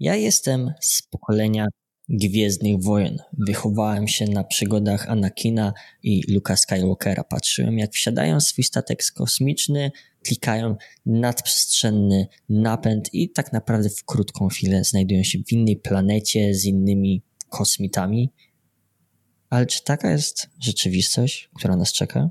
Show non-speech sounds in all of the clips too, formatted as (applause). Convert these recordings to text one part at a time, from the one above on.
Ja jestem z pokolenia Gwiezdnych Wojen. Wychowałem się na przygodach Anakina i Luka Skywalkera. Patrzyłem, jak wsiadają swój statek kosmiczny, klikają nadprzestrzenny napęd i tak naprawdę w krótką chwilę znajdują się w innej planecie z innymi kosmitami. Ale czy taka jest rzeczywistość, która nas czeka?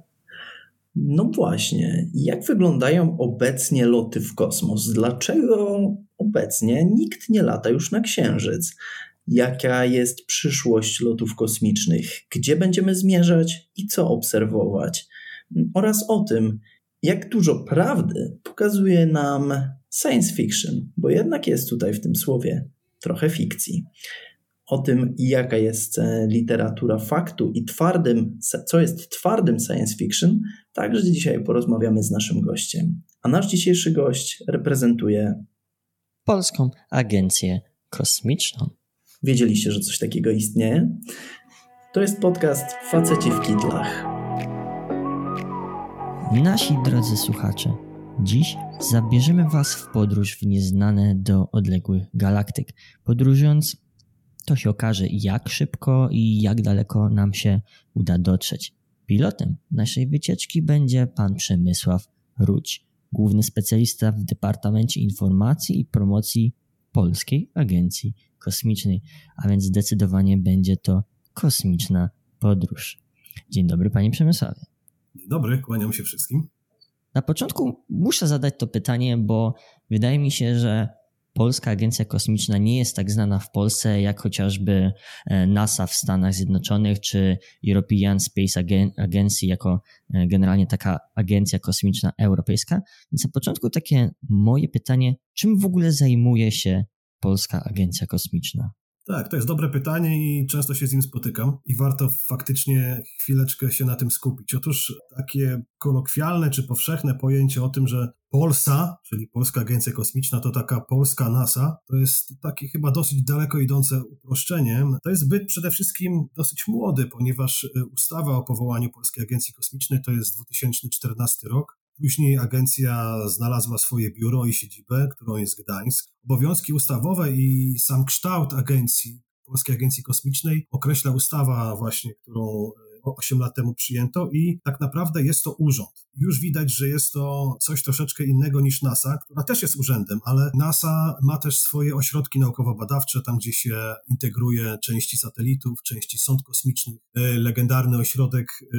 No właśnie, jak wyglądają obecnie loty w kosmos? Dlaczego obecnie nikt nie lata już na Księżyc? Jaka jest przyszłość lotów kosmicznych? Gdzie będziemy zmierzać i co obserwować? Oraz o tym, jak dużo prawdy pokazuje nam science fiction, bo jednak jest tutaj w tym słowie trochę fikcji o tym, jaka jest literatura faktu i twardym, co jest twardym science fiction, także dzisiaj porozmawiamy z naszym gościem. A nasz dzisiejszy gość reprezentuje Polską Agencję Kosmiczną. Wiedzieliście, że coś takiego istnieje? To jest podcast Faceci w Kitlach. Nasi drodzy słuchacze, dziś zabierzemy Was w podróż w nieznane do odległych galaktyk. Podróżując to się okaże, jak szybko i jak daleko nam się uda dotrzeć. Pilotem naszej wycieczki będzie pan Przemysław Ruć, główny specjalista w Departamencie Informacji i Promocji Polskiej Agencji Kosmicznej, a więc zdecydowanie będzie to kosmiczna podróż. Dzień dobry, panie Przemysławie. Dzień dobry, kłaniam się wszystkim. Na początku muszę zadać to pytanie, bo wydaje mi się, że Polska Agencja Kosmiczna nie jest tak znana w Polsce jak chociażby e, NASA w Stanach Zjednoczonych czy European Space Agency jako e, generalnie taka agencja kosmiczna europejska. Więc na początku takie moje pytanie, czym w ogóle zajmuje się Polska Agencja Kosmiczna? Tak, to jest dobre pytanie i często się z nim spotykam i warto faktycznie chwileczkę się na tym skupić. Otóż takie kolokwialne czy powszechne pojęcie o tym, że Polsa, czyli Polska Agencja Kosmiczna, to taka polska NASA, to jest takie chyba dosyć daleko idące uproszczenie. To jest byt przede wszystkim dosyć młody, ponieważ y, ustawa o powołaniu Polskiej Agencji Kosmicznej to jest 2014 rok. Później agencja znalazła swoje biuro i siedzibę, którą jest Gdańsk. Obowiązki ustawowe i sam kształt agencji, Polskiej Agencji Kosmicznej określa ustawa właśnie, którą 8 lat temu przyjęto i tak naprawdę jest to urząd. Już widać, że jest to coś troszeczkę innego niż NASA, która też jest urzędem, ale NASA ma też swoje ośrodki naukowo-badawcze, tam gdzie się integruje części satelitów, części sąd kosmicznych, e, legendarny ośrodek e,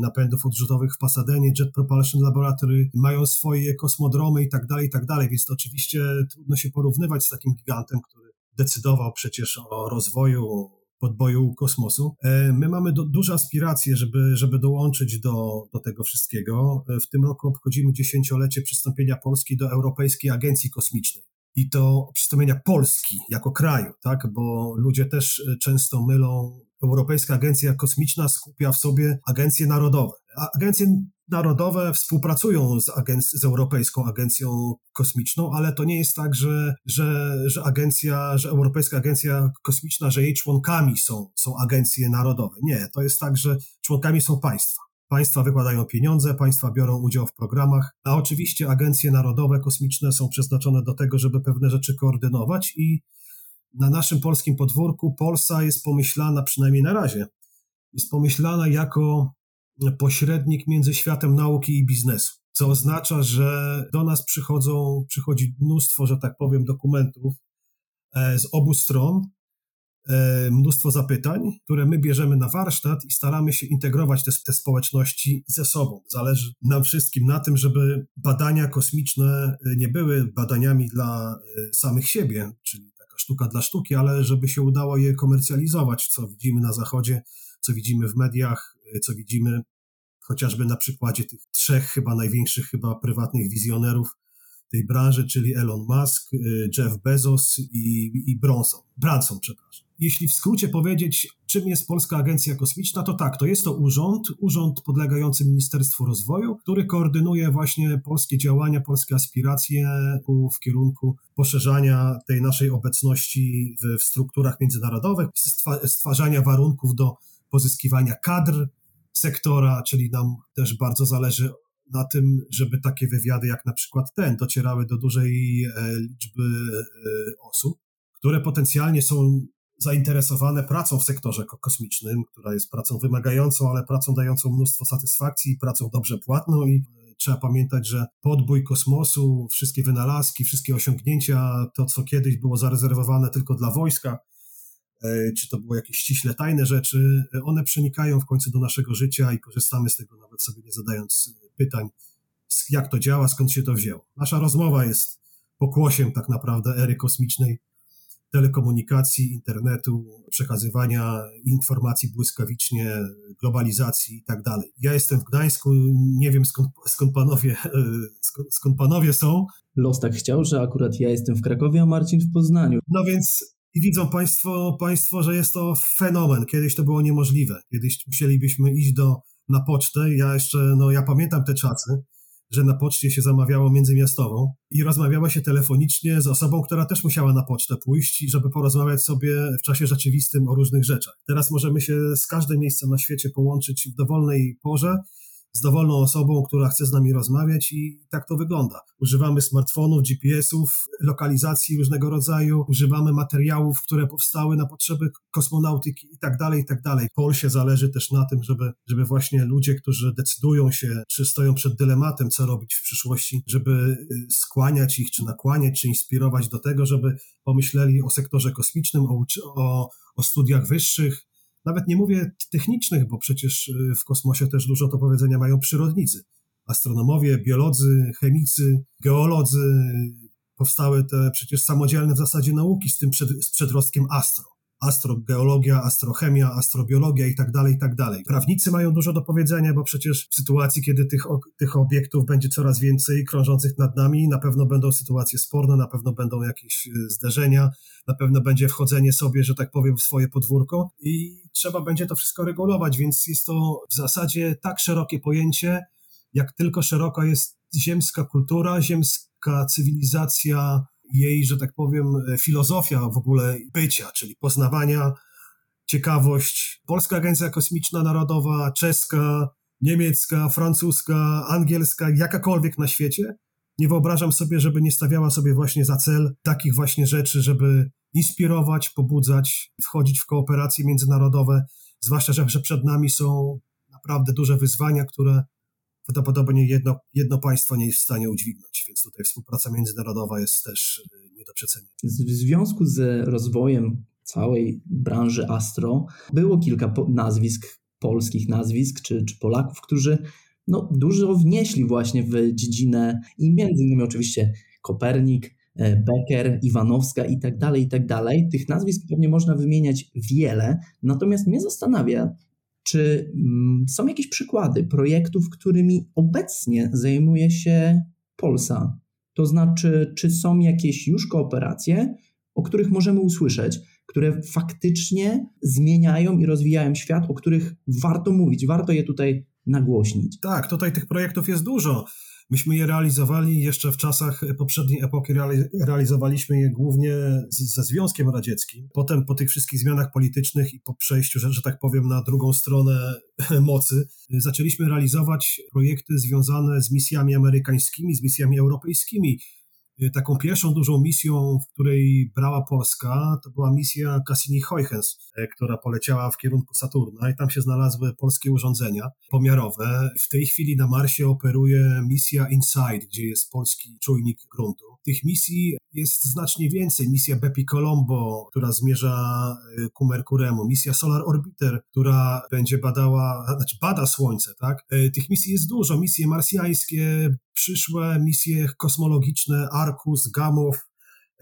napędów odrzutowych w Pasadenie, Jet Propulsion Laboratory, mają swoje kosmodromy i tak dalej, i tak dalej, więc to oczywiście trudno się porównywać z takim gigantem, który decydował przecież o rozwoju podboju kosmosu. E, my mamy do, duże aspiracje, żeby, żeby dołączyć do, do tego wszystkiego. E, w tym roku obchodzimy dziesięciolecie przystąpienia Polski do Europejskiej Agencji Kosmicznej. I to przystąpienia Polski jako kraju, tak? Bo ludzie też e, często mylą. Europejska Agencja Kosmiczna skupia w sobie agencje narodowe. Agencje narodowe współpracują z, agenc- z Europejską Agencją Kosmiczną, ale to nie jest tak, że, że, że agencja, że Europejska Agencja Kosmiczna, że jej członkami są, są agencje narodowe. Nie, to jest tak, że członkami są państwa. Państwa wykładają pieniądze, państwa biorą udział w programach, a oczywiście agencje narodowe kosmiczne są przeznaczone do tego, żeby pewne rzeczy koordynować i na naszym polskim podwórku Polsa jest pomyślana, przynajmniej na razie, jest pomyślana jako pośrednik między światem nauki i biznesu. Co oznacza, że do nas przychodzą, przychodzi mnóstwo, że tak powiem, dokumentów e, z obu stron, e, mnóstwo zapytań, które my bierzemy na warsztat i staramy się integrować te, te społeczności ze sobą. Zależy nam wszystkim na tym, żeby badania kosmiczne e, nie były badaniami dla samych siebie, czyli taka sztuka dla sztuki, ale żeby się udało je komercjalizować, co widzimy na Zachodzie, co widzimy w mediach, co widzimy chociażby na przykładzie tych trzech chyba największych chyba prywatnych wizjonerów tej branży, czyli Elon Musk, y, Jeff Bezos i, i Bronson, Branson, przepraszam. Jeśli w skrócie powiedzieć, czym jest Polska Agencja Kosmiczna, to tak, to jest to urząd, urząd podlegający Ministerstwu Rozwoju, który koordynuje właśnie polskie działania, polskie aspiracje w kierunku poszerzania tej naszej obecności w, w strukturach międzynarodowych, stwarzania warunków do pozyskiwania kadr, sektora, czyli nam też bardzo zależy na tym, żeby takie wywiady jak na przykład ten docierały do dużej e, liczby e, osób, które potencjalnie są zainteresowane pracą w sektorze kosmicznym, która jest pracą wymagającą, ale pracą dającą mnóstwo satysfakcji, pracą dobrze płatną i trzeba pamiętać, że podbój kosmosu, wszystkie wynalazki, wszystkie osiągnięcia, to co kiedyś było zarezerwowane tylko dla wojska, e, czy to były jakieś ściśle tajne rzeczy, one przenikają w końcu do naszego życia i korzystamy z tego nawet sobie nie zadając pytań, jak to działa, skąd się to wzięło. Nasza rozmowa jest pokłosiem tak naprawdę ery kosmicznej, telekomunikacji, internetu, przekazywania informacji błyskawicznie, globalizacji i tak dalej. Ja jestem w Gdańsku, nie wiem skąd, skąd, panowie, skąd, skąd panowie są. Los tak chciał, że akurat ja jestem w Krakowie, a Marcin w Poznaniu. No więc i widzą państwo, państwo, że jest to fenomen. Kiedyś to było niemożliwe. Kiedyś musielibyśmy iść do, na pocztę. Ja jeszcze, no ja pamiętam te czasy że na poczcie się zamawiało międzymiastową i rozmawiało się telefonicznie z osobą, która też musiała na pocztę pójść, żeby porozmawiać sobie w czasie rzeczywistym o różnych rzeczach. Teraz możemy się z każdym miejscem na świecie połączyć w dowolnej porze z dowolną osobą, która chce z nami rozmawiać i tak to wygląda. Używamy smartfonów, GPS-ów, lokalizacji różnego rodzaju, używamy materiałów, które powstały na potrzeby kosmonautyki i tak dalej, i tak dalej. Polsie zależy też na tym, żeby, żeby właśnie ludzie, którzy decydują się, czy stoją przed dylematem, co robić w przyszłości, żeby y, skłaniać ich, czy nakłaniać, czy inspirować do tego, żeby pomyśleli o sektorze kosmicznym, o, o, o studiach wyższych, nawet nie mówię technicznych, bo przecież y, w kosmosie też dużo do powiedzenia mają przyrodnicy. Astronomowie, biolodzy, chemicy, geolodzy, powstały te przecież samodzielne w zasadzie nauki z tym przed, z przedrostkiem astro. Astrogeologia, astrochemia, astrobiologia i tak dalej, i tak dalej. Prawnicy mają dużo do powiedzenia, bo przecież w sytuacji, kiedy tych, tych obiektów będzie coraz więcej krążących nad nami, na pewno będą sytuacje sporne, na pewno będą jakieś y, zderzenia, na pewno będzie wchodzenie sobie, że tak powiem, w swoje podwórko i trzeba będzie to wszystko regulować, więc jest to w zasadzie tak szerokie pojęcie, jak tylko szeroka jest ziemska kultura, ziemska cywilizacja, jej, że tak powiem, filozofia w ogóle bycia, czyli poznawania, ciekawość. Polska Agencja Kosmiczna Narodowa, czeska, niemiecka, francuska, angielska, jakakolwiek na świecie. Nie wyobrażam sobie, żeby nie stawiała sobie właśnie za cel takich właśnie rzeczy, żeby inspirować, pobudzać, wchodzić w kooperacje międzynarodowe, zwłaszcza, że przed nami są naprawdę duże wyzwania, które prawdopodobnie jedno, jedno państwo nie jest w stanie udźwignąć, więc tutaj współpraca międzynarodowa jest też y, nie do przecenienia. W związku z rozwojem całej branży Astro było kilka nazwisk, polskich nazwisk czy, czy Polaków, którzy no, dużo wnieśli właśnie w dziedzinę i między innymi oczywiście Kopernik, e, Becker, Iwanowska i tak dalej, i tak dalej. Tych nazwisk pewnie można wymieniać wiele, natomiast mnie zastanawia, czy mm, są jakieś przykłady projektów, którymi obecnie zajmuje się Polsa? To znaczy, czy są jakieś już kooperacje, o których możemy usłyszeć, które faktycznie zmieniają i rozwijają świat, o których warto mówić, warto je tutaj nagłośnić? Tak, tutaj tych projektów jest dużo. Myśmy je realizowali jeszcze w czasach poprzedniej epoki, realizowaliśmy je głównie ze Związkiem Radzieckim. Potem po tych wszystkich zmianach politycznych i po przejściu, że, że tak powiem, na drugą stronę (laughs) mocy, zaczęliśmy realizować projekty związane z misjami amerykańskimi, z misjami europejskimi. Y, taką pierwszą dużą misją, w której brała Polska, to była misja Cassini-Huygens, y, która poleciała w kierunku Saturna i tam się znalazły polskie urządzenia pomiarowe. W tej chwili na Marsie operuje misja InSight, gdzie jest polski czujnik gruntu. Tych misji jest znacznie więcej. Misja Bepi Colombo, która zmierza y, ku Merkuremu, misja Solar Orbiter, która będzie badała, znaczy bada Słońce, tak? Tych misji jest dużo. Misje marsjańskie, przyszłe misje kosmologiczne, Arcus, Gamow,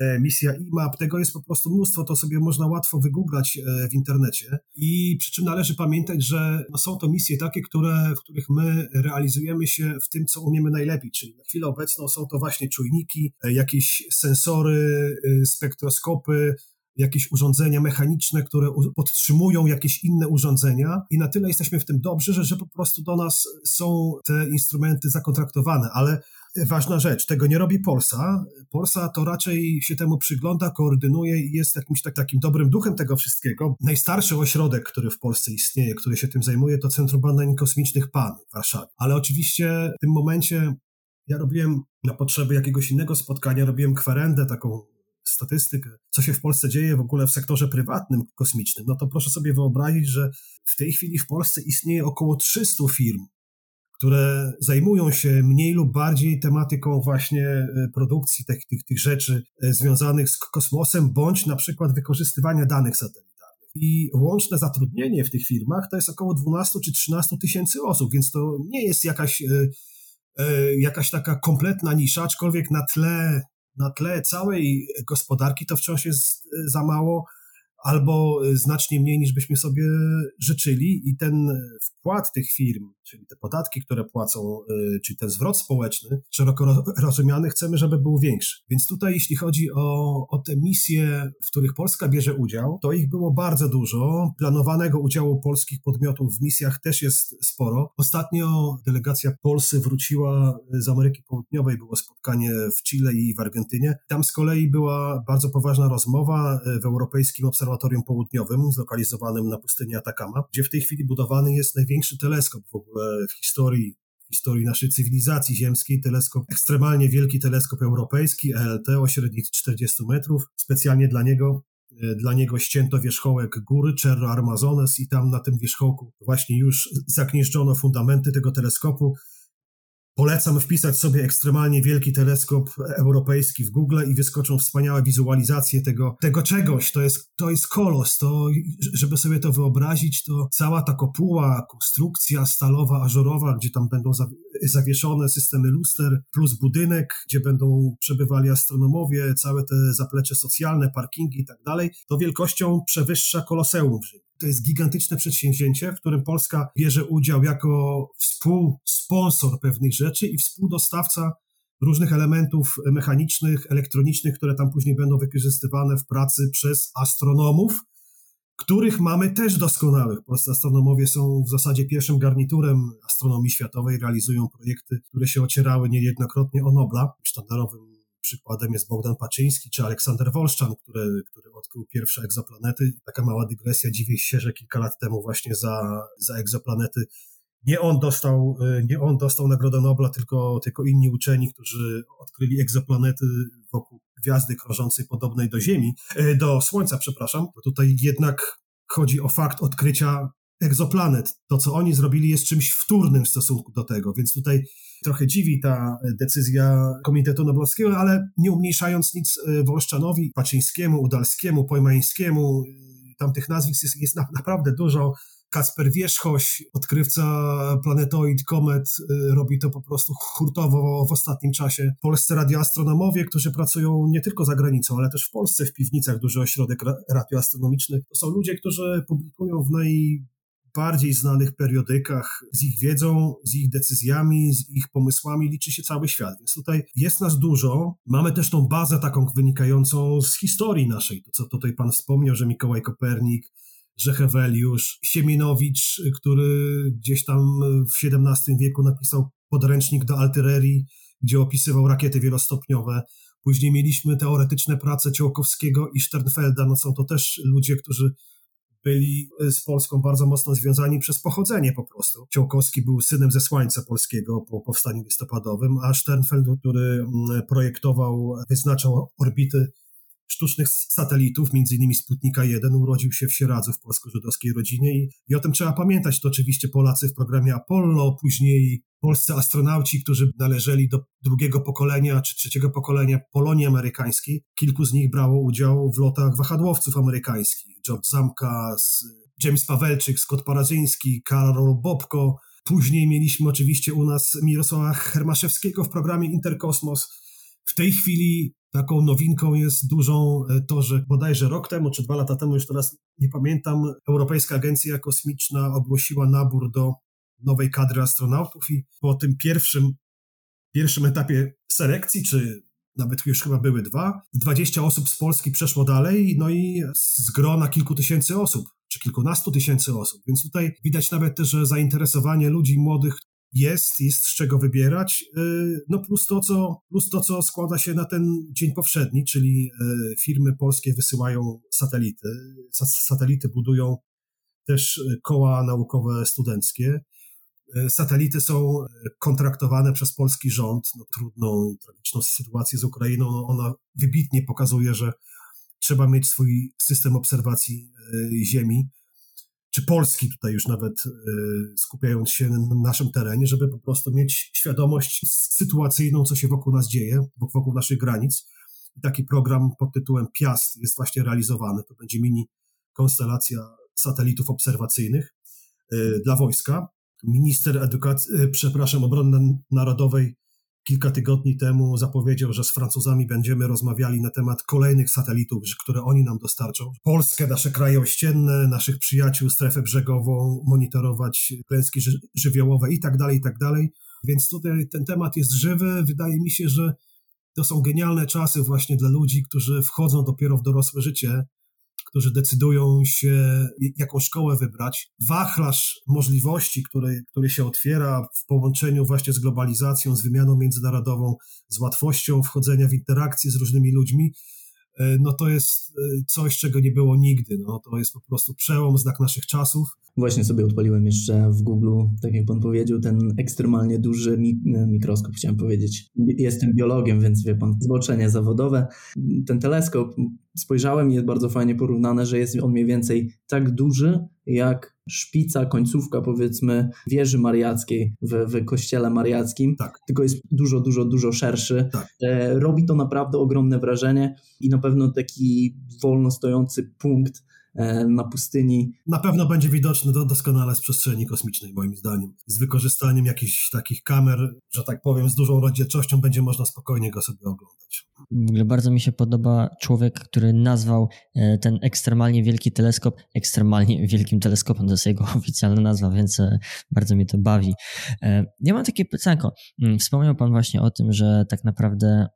e, misja IMAP, tego jest po prostu mnóstwo, to sobie można łatwo wygooglać e, w internecie. I przy czym należy pamiętać, że no są to misje takie, które, w których my realizujemy się w tym, co umiemy najlepiej, czyli na chwilę obecną są to właśnie czujniki, e, jakieś sensory, spektroskopy, jakieś urządzenia mechaniczne, które podtrzymują jakieś inne urządzenia. I na tyle jesteśmy w tym dobrzy, że, że po prostu do nas są te instrumenty zakontraktowane, ale ważna rzecz, tego nie robi Polsa. Polsa to raczej się temu przygląda, koordynuje i jest jakimś tak, takim dobrym duchem tego wszystkiego. Najstarszy ośrodek, który w Polsce istnieje, który się tym zajmuje, to Centrum Badań Kosmicznych PAN w Warszawie. Ale oczywiście w tym momencie ja robiłem na potrzeby jakiegoś innego spotkania, robiłem kwerendę taką statystykę, co się w Polsce dzieje w ogóle w sektorze prywatnym kosmicznym, no to proszę sobie wyobrazić, że w tej chwili w Polsce istnieje około 300 firm, które zajmują się mniej lub bardziej tematyką właśnie e, produkcji tych, tych, tych rzeczy e, związanych z kosmosem, bądź na przykład wykorzystywania danych satelitarnych. I łączne zatrudnienie w tych firmach to jest około 12 czy 13 tysięcy osób, więc to nie jest jakaś, e, jakaś taka kompletna nisza, aczkolwiek na tle, na tle całej gospodarki to wciąż jest za mało albo znacznie mniej niż byśmy sobie życzyli i ten wkład tych firm, czyli te podatki, które płacą, y, czyli ten zwrot społeczny, szeroko rozumiany, chcemy, żeby był większy. Więc tutaj, jeśli chodzi o, o te misje, w których Polska bierze udział, to ich było bardzo dużo. Planowanego udziału polskich podmiotów w misjach też jest sporo. Ostatnio delegacja Polsy wróciła z Ameryki Południowej, było spotkanie w Chile i w Argentynie. Tam z kolei była bardzo poważna rozmowa w Europejskim Obserwatorium Południowym, zlokalizowanym na pustyni Atacama, gdzie w tej chwili budowany jest największy teleskop w ogóle w historii historii naszej cywilizacji ziemskiej, teleskop, ekstremalnie wielki teleskop europejski, ELT o średnicy 40 metrów. Specjalnie dla niego, e, dla niego ścięto wierzchołek góry Cerro Armazones i tam na tym wierzchołku właśnie już zagnieżdżono fundamenty tego teleskopu. Polecam wpisać sobie ekstremalnie wielki teleskop europejski w Google i wyskoczą wspaniałe wizualizacje tego, tego czegoś. To jest, to jest kolos. To, żeby sobie to wyobrazić, to cała ta kopuła, konstrukcja stalowa, ażurowa, gdzie tam będą zawieszone systemy luster, plus budynek, gdzie będą przebywali astronomowie, całe te zaplecze socjalne, parkingi i tak dalej, to wielkością przewyższa koloseum w Rzymie. To jest gigantyczne przedsięwzięcie, w którym Polska bierze udział jako współsponsor pewnych rzeczy i współdostawca różnych elementów mechanicznych, elektronicznych, które tam później będą wykorzystywane w pracy przez astronomów, których mamy też doskonałych. Polscy astronomowie są w zasadzie pierwszym garniturem astronomii światowej, realizują projekty, które się ocierały niejednokrotnie o Nobla. Sztandarowym Przykładem jest Bogdan Paczyński czy Aleksander Wolszczan, który, który odkrył pierwsze egzoplanety. Taka mała dygresja, dziwię się, że kilka lat temu właśnie za, za egzoplanety nie on dostał, nie on dostał Nagrodę Nobla, tylko, tylko inni uczeni, którzy odkryli egzoplanety wokół gwiazdy krążącej podobnej do Ziemi, e, do Słońca, przepraszam. Tutaj jednak chodzi o fakt odkrycia egzoplanet. To, co oni zrobili, jest czymś wtórnym w stosunku do tego, więc tutaj trochę dziwi ta decyzja Komitetu Noblowskiego, ale nie umniejszając nic e, Wolszczanowi, Paczyńskiemu, Udalskiemu, Pojmańskiemu, e, tamtych nazwisk jest, jest naprawdę dużo. Kasper Wierzchoś, odkrywca planetoid, komet, e, robi to po prostu hurtowo w ostatnim czasie. Polscy radioastronomowie, którzy pracują nie tylko za granicą, ale też w Polsce, w piwnicach, duży ośrodek radioastronomiczny. To są ludzie, którzy publikują w naj bardziej znanych periodykach, z ich wiedzą, z ich decyzjami, z ich pomysłami liczy się cały świat. Więc tutaj jest nas dużo. Mamy też tą bazę taką wynikającą z historii naszej. To, co tutaj pan wspomniał, że Mikołaj Kopernik, że Heweliusz, Siemienowicz, który gdzieś tam w XVII wieku napisał podręcznik do artylerii, gdzie opisywał rakiety wielostopniowe. Później mieliśmy teoretyczne prace Ciołkowskiego i Sternfelda. No są to też ludzie, którzy byli y, z Polską bardzo mocno związani przez pochodzenie po prostu. Ciołkowski był synem ze Słańca Polskiego po powstaniu listopadowym, a Sternfeld, który mm, projektował, wyznaczał orbity sztucznych satelitów, innymi Sputnika 1, urodził się w Sieradzu w polsko-żydowskiej rodzinie i, i o tym trzeba pamiętać. To oczywiście Polacy w programie Apollo, później polscy astronauci, którzy należeli do drugiego pokolenia czy trzeciego pokolenia Polonii amerykańskiej. Kilku z nich brało udział w lotach wahadłowców amerykańskich. George Zamka, James Pawelczyk, Scott Parazyński, Karol Bobko. Później mieliśmy oczywiście u nas Mirosława Hermaszewskiego w programie Interkosmos. W tej chwili taką nowinką jest dużą e, to, że bodajże rok temu, czy dwa lata temu, już teraz nie pamiętam, Europejska Agencja Kosmiczna ogłosiła nabór do nowej kadry astronautów i po tym pierwszym, pierwszym etapie selekcji, czy nawet już chyba były dwa, 20 osób z Polski przeszło dalej, no i z grona kilku tysięcy osób, czy kilkunastu tysięcy osób. Więc tutaj widać nawet też, że zainteresowanie ludzi młodych jest, jest z czego wybierać, y, no plus to, co, plus to, co składa się na ten dzień powszedni, czyli y, firmy polskie wysyłają satelity, satelity budują też y, koła naukowe studenckie, satelity są kontraktowane przez polski rząd. No, trudną i tragiczną sytuację z Ukrainą. No, ona wybitnie pokazuje, że trzeba mieć swój system obserwacji Ziemi, czy Polski tutaj już nawet skupiając się na naszym terenie, żeby po prostu mieć świadomość sytuacyjną, co się wokół nas dzieje, wokół naszych granic. I taki program pod tytułem Piast jest właśnie realizowany. To będzie mini konstelacja satelitów obserwacyjnych dla wojska minister edukacji, e, przepraszam, obrony narodowej kilka tygodni temu zapowiedział, że z Francuzami będziemy rozmawiali na temat kolejnych satelitów, które oni nam dostarczą. Polskę, nasze kraje ościenne, naszych przyjaciół, strefę brzegową, monitorować klęski ży żywiołowe i tak dalej, i tak dalej. Więc tutaj ten temat jest żywy. Wydaje mi się, że to są genialne czasy właśnie dla ludzi, którzy wchodzą dopiero w dorosłe życie którzy decydują się, jaką szkołę wybrać. Wachlarz możliwości, który, który się otwiera w połączeniu właśnie z globalizacją, z wymianą międzynarodową, z łatwością wchodzenia w interakcje z różnymi ludmi, e, no to jest e, coś, czego nie było nigdy. No, to jest po prostu przełom, znak naszych czasów. Właśnie sobie odpaliłem jeszcze w Google, tak jak pan powiedział, ten ekstremalnie duży e, mikroskop, chciałem powiedzieć. Jestem biologiem, więc wie pan, zboczenie zawodowe. Ten teleskop, spojrzałem i jest bardzo fajnie porównane, że jest on mniej więcej tak duży, jak szpica, końcówka powiedzmy wieży mariackiej w, w kościele mariackim, tak. tylko jest dużo, dużo, dużo szerszy. Tak. E, robi to naprawdę ogromne wrażenie i na pewno taki wolno stojący punkt na pustyni. Na pewno będzie widoczny do, doskonale z przestrzeni kosmicznej, moim zdaniem. Z wykorzystaniem jakichś takich kamer, że tak powiem, z dużą rozdzielczością będzie można spokojnie go sobie oglądać. W ogóle bardzo mi się podoba człowiek, który nazwał e, ten ekstremalnie wielki teleskop ekstremalnie (laughs) wielkim teleskopem. To jest jego (laughs) oficjalna nazwa, więc e, bardzo mnie to bawi. Ja mam takie pytanko. Mm, wspomniał Pan właśnie o tym, że tak naprawdę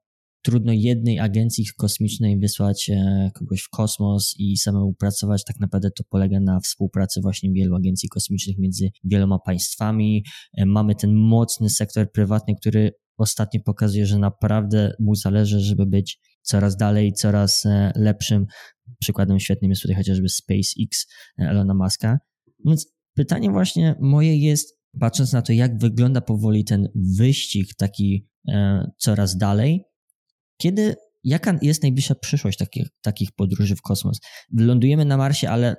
trudno jednej agencji kosmicznej wysłać e, kogoś w kosmos i samemu pracować. Tak naprawdę to polega na współpracy właśnie wielu agencji kosmicznych między wieloma państwami. E, mamy ten mocny sektor prywatny, który ostatnio pokazuje, że naprawdę mu zależy, żeby być coraz dalej, coraz e, lepszym. Przykładem świetnym jest tutaj chociażby SpaceX Elona Muska. Więc pytanie właśnie moje jest, patrząc na to, jak wygląda powoli ten wyścig taki coraz dalej, kiedy, jaka jest najbliższa przyszłość takich, takich podróży w kosmos? Wylądujemy na Marsie, ale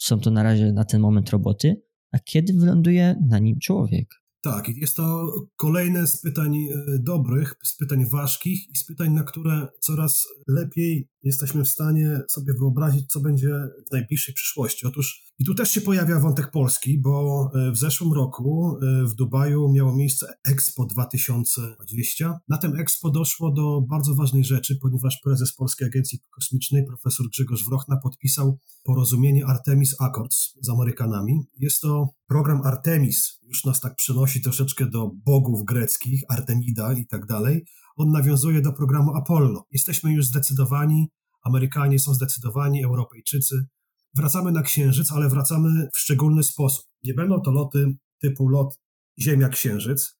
są to na razie na ten moment roboty, a kiedy wyląduje na nim człowiek? Tak, jest to kolejne z pytań e, dobrych, z pytań ważkich i z pytań, na które coraz lepiej jesteśmy w stanie sobie wyobrazić, co będzie w najbliższej przyszłości. Otóż i tu też się pojawia wątek polski, bo e, w zeszłym roku e, w Dubaju miało miejsce Expo 2020. Na tym Expo doszło do bardzo ważnej rzeczy, ponieważ prezes Polskiej Agencji Kosmicznej, profesor Grzegorz Wrochna, podpisał porozumienie Artemis Accords z Amerykanami. Jest to program Artemis, już nas tak przenosi troszeczkę do bogów greckich, Artemida i tak dalej. On nawiązuje do programu Apollo. Jesteśmy już zdecydowani, Amerykanie są zdecydowani, Europejczycy wracamy na Księżyc, ale wracamy w szczególny sposób. Nie będą to loty typu lot Ziemia-Księżyc,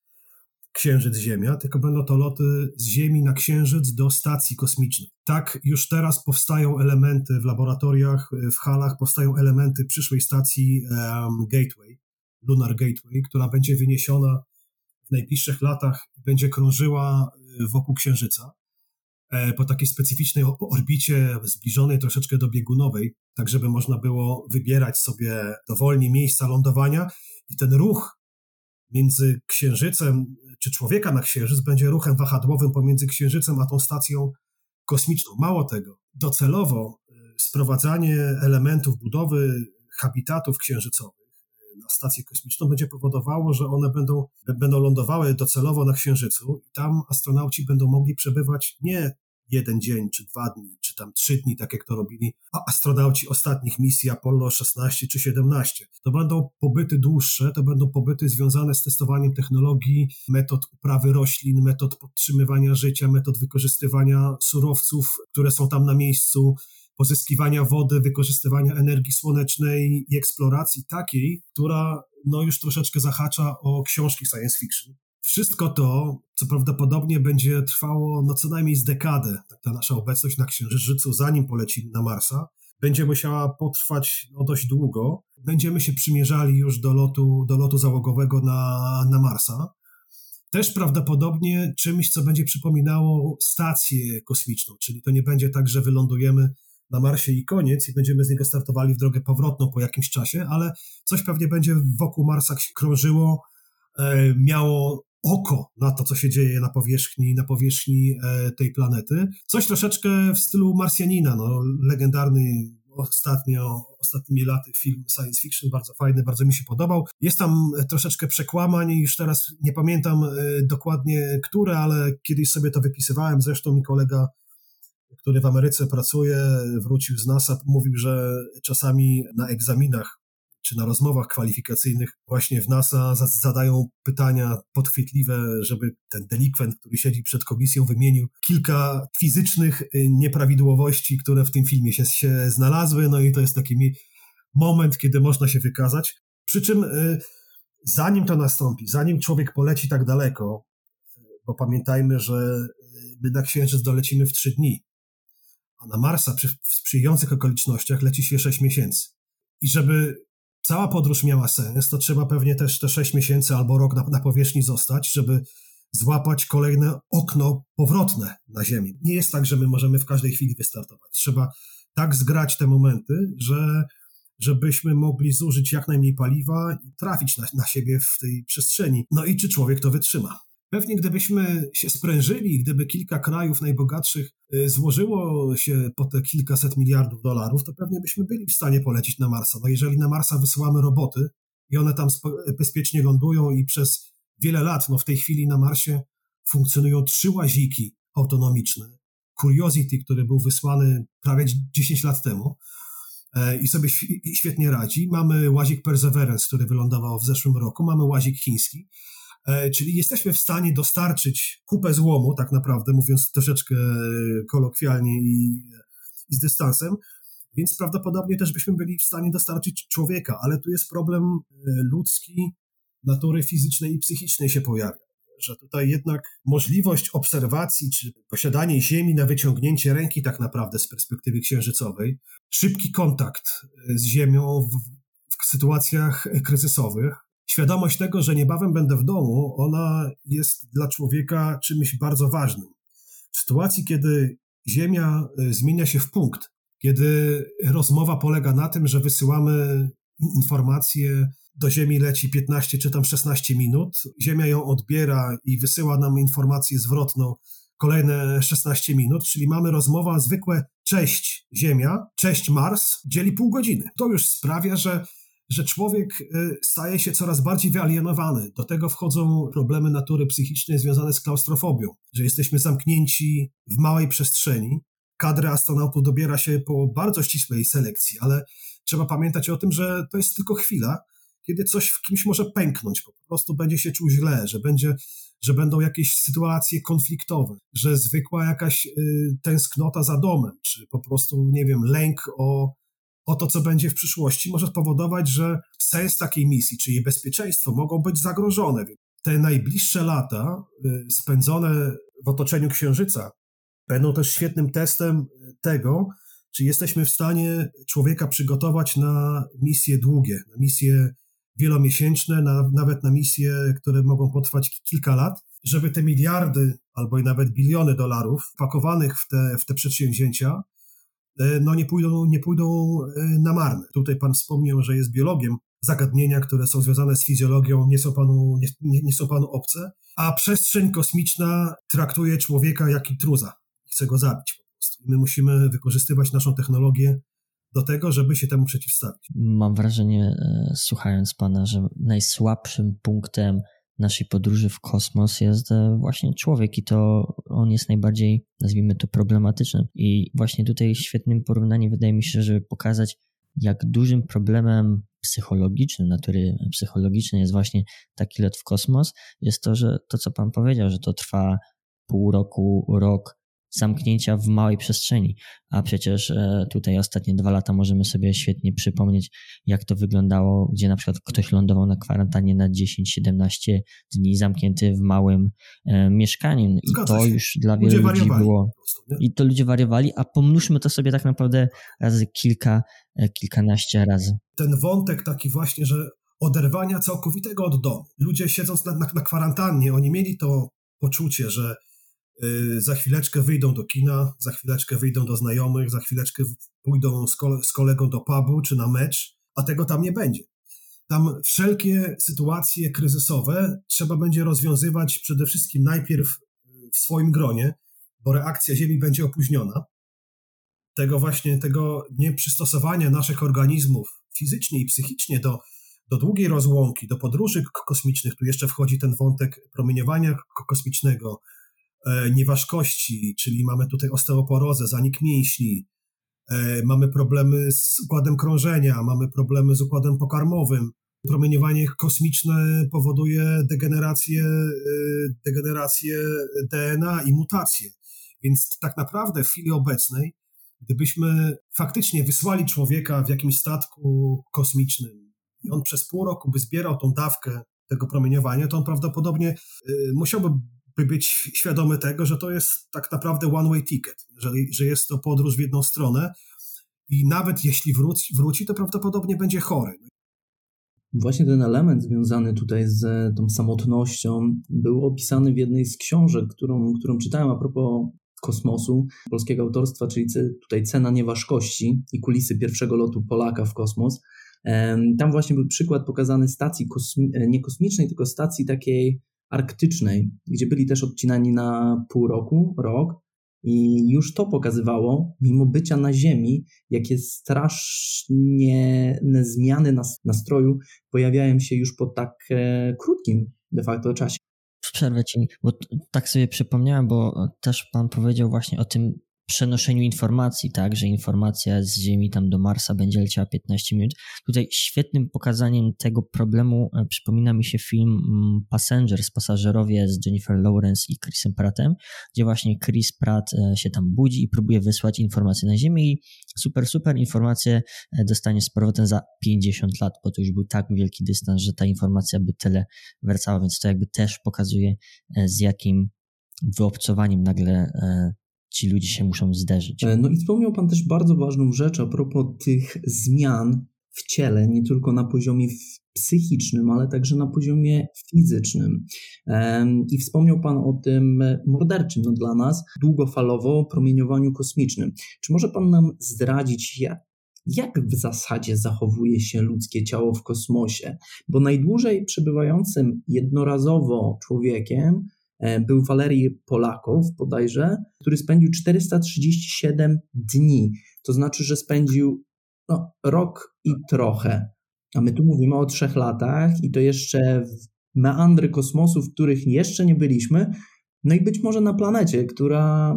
Księżyc-Ziemia, tylko będą to loty z Ziemi na Księżyc do stacji kosmicznych. Tak już teraz powstają elementy w laboratoriach, w halach, powstają elementy przyszłej stacji um, Gateway, Lunar Gateway, która będzie wyniesiona w najbliższych latach, będzie krążyła e, wokół Księżyca. E, po takiej specyficznej orbicie zbliżonej troszeczkę do biegunowej, tak żeby można było wybierać sobie dowolnie miejsca lądowania i ten ruch między Księżycem, czy człowieka na Księżyc będzie ruchem wahadłowym pomiędzy Księżycem a tą stacją kosmiczną. Mało tego, docelowo e, sprowadzanie elementów budowy habitatów księżycowych na stację kosmiczną będzie powodowało, że one będą, będą lądowały docelowo na Księżycu i tam astronauci będą mogli przebywać nie jeden dzień, czy dwa dni, czy tam trzy dni, tak jak to robili astronauci ostatnich misji Apollo 16 czy 17. To będą pobyty dłuższe, to będą pobyty związane z testowaniem technologii, metod uprawy roślin, metod podtrzymywania życia, metod wykorzystywania surowców, które są tam na miejscu, pozyskiwania wody, wykorzystywania energii słonecznej i eksploracji takiej, która no już troszeczkę zahacza o książki science fiction. Wszystko to, co prawdopodobnie będzie trwało no co najmniej z dekadę, ta nasza obecność na Księżycu, zanim polecimy na Marsa, będzie musiała potrwać no, dość długo. będziemy się przymierzali już do lotu, do lotu załogowego na, na Marsa. Też prawdopodobnie czymś, co będzie przypominało stację kosmiczną, czyli to nie będzie tak, że wylądujemy na Marsie i koniec i będziemy z niego startowali w drogę powrotną po jakimś czasie, ale coś pewnie będzie wokół Marsa krążyło, e, miało oko na to, co się dzieje na powierzchni, na powierzchni e, tej planety. Coś troszeczkę w stylu Marsjanina, no, legendarny ostatnio, ostatnimi laty film science fiction, bardzo fajny, bardzo mi się podobał. Jest tam troszeczkę przekłamań, już teraz nie pamiętam e, dokładnie które, ale kiedyś sobie to wypisywałem, zresztą mi kolega który w Ameryce pracuje, wrócił z NASA, mówił, że czasami na egzaminach czy na rozmowach kwalifikacyjnych właśnie w NASA zadają pytania podchwytliwe, żeby ten delikwent, który siedzi przed komisją, wymienił kilka fizycznych y, nieprawidłowości, które w tym filmie się, się znalazły. No i to jest taki moment, kiedy można się wykazać. Przy czym y, zanim to nastąpi, zanim człowiek poleci tak daleko, bo pamiętajmy, że my na Księżyc dolecimy w trzy dni, a na Marsa przy, w sprzyjających okolicznościach leci się 6 miesięcy. I żeby cała podróż miała sens, to trzeba pewnie też te 6 miesięcy albo rok na, na powierzchni zostać, żeby złapać kolejne okno powrotne na Ziemię. Nie jest tak, że my możemy w każdej chwili wystartować. Trzeba tak zgrać te momenty, że żebyśmy mogli zużyć jak najmniej paliwa i trafić na, na siebie w tej przestrzeni. No i czy człowiek to wytrzyma? Pewnie gdybyśmy się sprężyli, gdyby kilka krajów najbogatszych y, złożyło się po te kilkaset miliardów dolarów, to pewnie byśmy byli w stanie polecieć na Marsa. No jeżeli na Marsa wysyłamy roboty i one tam bezpiecznie lądują i przez wiele lat, no w tej chwili na Marsie funkcjonują trzy łaziki autonomiczne. Curiosity, który był wysłany prawie 10 lat temu e, i sobie świetnie radzi. Mamy łazik Perseverance, który wylądował w zeszłym roku. Mamy łazik chiński. E, czyli jesteśmy w stanie dostarczyć kupę złomu, tak naprawdę, mówiąc troszeczkę kolokwialnie i, i z dystansem, więc prawdopodobnie też byśmy byli w stanie dostarczyć człowieka, ale tu jest problem e, ludzki, natury fizycznej i psychicznej się pojawia. Że tutaj jednak możliwość obserwacji czy posiadanie Ziemi na wyciągnięcie ręki, tak naprawdę z perspektywy księżycowej, szybki kontakt z Ziemią w, w sytuacjach kryzysowych, świadomość tego, że niebawem będę w domu, ona jest dla człowieka czymś bardzo ważnym. W sytuacji, kiedy Ziemia e, zmienia się w punkt, kiedy rozmowa polega na tym, że wysyłamy informacje, do Ziemi leci 15 czy tam 16 minut, Ziemia ją odbiera i wysyła nam informację zwrotną kolejne 16 minut, czyli mamy rozmowa zwykłe cześć Ziemia, cześć Mars, dzieli pół godziny. To już sprawia, że że człowiek y, staje się coraz bardziej wyalienowany. Do tego wchodzą problemy natury psychicznej związane z klaustrofobią, że jesteśmy zamknięci w małej przestrzeni. Kadra astronautów dobiera się po bardzo ścisłej selekcji, ale trzeba pamiętać o tym, że to jest tylko chwila, kiedy coś w kimś może pęknąć, po prostu będzie się czuł źle, że, będzie, że będą jakieś sytuacje konfliktowe, że zwykła jakaś y, tęsknota za domem, czy po prostu, nie wiem, lęk o o to, co będzie w przyszłości, może spowodować, że sens takiej misji, czy jej bezpieczeństwo mogą być zagrożone. Te najbliższe lata y, spędzone w otoczeniu Księżyca będą też świetnym testem tego, czy jesteśmy w stanie człowieka przygotować na misje długie, na misje wielomiesięczne, na, nawet na misje, które mogą potrwać kilka lat, żeby te miliardy albo i nawet biliony dolarów wpakowanych w te, w te przedsięwzięcia no nie pójdą, nie pójdą e, na marne. Tutaj pan wspomniał, że jest biologiem. Zagadnienia, które są związane z fizjologią, nie są panu, nie, nie są panu obce, a przestrzeń kosmiczna traktuje człowieka jak intruza. Chce go zabić po prostu. My musimy wykorzystywać naszą technologię do tego, żeby się temu przeciwstawić. Mam wrażenie, e, słuchając pana, że najsłabszym punktem naszej podróży w kosmos jest e, właśnie człowiek i to on jest najbardziej, nazwijmy to, problematyczny. I właśnie tutaj świetnym porównaniem wydaje mi się, żeby pokazać, jak dużym problemem psychologicznym, natury psychologicznej jest właśnie taki lot w kosmos, jest to, że to, co pan powiedział, że to trwa pół roku, rok, zamknięcia w małej przestrzeni. A przecież e, tutaj ostatnie dwa lata możemy sobie świetnie przypomnieć, jak to wyglądało, gdzie na przykład ktoś lądował na kwarantannie na 10-17 dni zamknięty w małym e, mieszkaniu. I Zgadza to się. już dla Ludzie wielu ludzi wariowali było. prostu? I to ludzie wariowali, a pomnóżmy to sobie tak naprawdę razy kilka, e, kilkanaście razy. ten wątek taki właśnie, że oderwania całkowitego od domu. Ludzie siedząc na, na, na kwarantannie, oni mieli to poczucie, że za chwileczkę wyjdą do kina, za chwileczkę wyjdą do znajomych, za chwileczkę pójdą z, kole, z kolegą do pubu czy na mecz, a tego tam nie będzie. Tam wszelkie sytuacje kryzysowe trzeba będzie rozwiązywać przede wszystkim najpierw w swoim gronie, bo reakcja Ziemi będzie opóźniona. Tego właśnie, tego nieprzystosowania naszych organizmów fizycznie i psychicznie do, do długiej rozłąki, do podróży kosmicznych, tu jeszcze wchodzi ten wątek promieniowania kosmicznego, nieważkości, czyli mamy tutaj osteoporozę, zanik mięśni, e, mamy problemy z układem krążenia, mamy problemy z układem pokarmowym. Promieniowanie kosmiczne powoduje degenerację, e, degenerację DNA i mutacje. Więc tak naprawdę w chwili obecnej, gdybyśmy faktycznie wysłali człowieka w jakimś statku kosmicznym i on przez pół roku by zbierał tą dawkę tego promieniowania, to on prawdopodobnie musiałby by być świadomy tego, że to jest tak naprawdę one-way ticket, że, że jest to podróż w jedną stronę i nawet jeśli wróci, wróci, to prawdopodobnie będzie chory. Właśnie ten element związany tutaj z tą samotnością był opisany w jednej z książek, którą, którą czytałem a propos kosmosu polskiego autorstwa, czyli tutaj Cena Nieważkości i kulisy pierwszego lotu Polaka w kosmos. Tam właśnie był przykład pokazany stacji kosmi- nie kosmicznej, tylko stacji takiej arktycznej, gdzie byli też odcinani na pół roku, rok i już to pokazywało, mimo bycia na Ziemi, jakie strasznie zmiany nastroju pojawiają się już po tak e, krótkim de facto czasie. Przerwę ci, bo tak sobie przypomniałem, bo też pan powiedział właśnie o tym przenoszeniu informacji, tak, że informacja z Ziemi tam do Marsa będzie leciała 15 minut. Tutaj świetnym pokazaniem tego problemu e, przypomina mi się film mm, Passengers, pasażerowie z Jennifer Lawrence i Chrisem Prattem, gdzie właśnie Chris Pratt e, się tam budzi i próbuje wysłać informacje na Ziemię i super, super informacje e, dostanie z powrotem za 50 lat, bo to już był tak wielki dystans, że ta informacja by tyle wracała, więc to jakby też pokazuje z jakim wyobcowaniem nagle ci ludzie się muszą zderzyć. No i wspomniał Pan też bardzo ważną rzecz a propos tych zmian w ciele, nie tylko na poziomie psychicznym, ale także na poziomie fizycznym. I wspomniał Pan o tym morderczym no, dla nas, długofalowo promieniowaniu kosmicznym. Czy może Pan nam zdradzić, jak, jak w zasadzie zachowuje się ludzkie ciało w kosmosie? Bo najdłużej przebywającym jednorazowo człowiekiem był Walerii Polakow bodajże, który spędził 437 dni. To znaczy, że spędził no, rok i trochę. A my tu mówimy o trzech latach i to jeszcze meandry kosmosu, w których jeszcze nie byliśmy, no i być może na planecie, która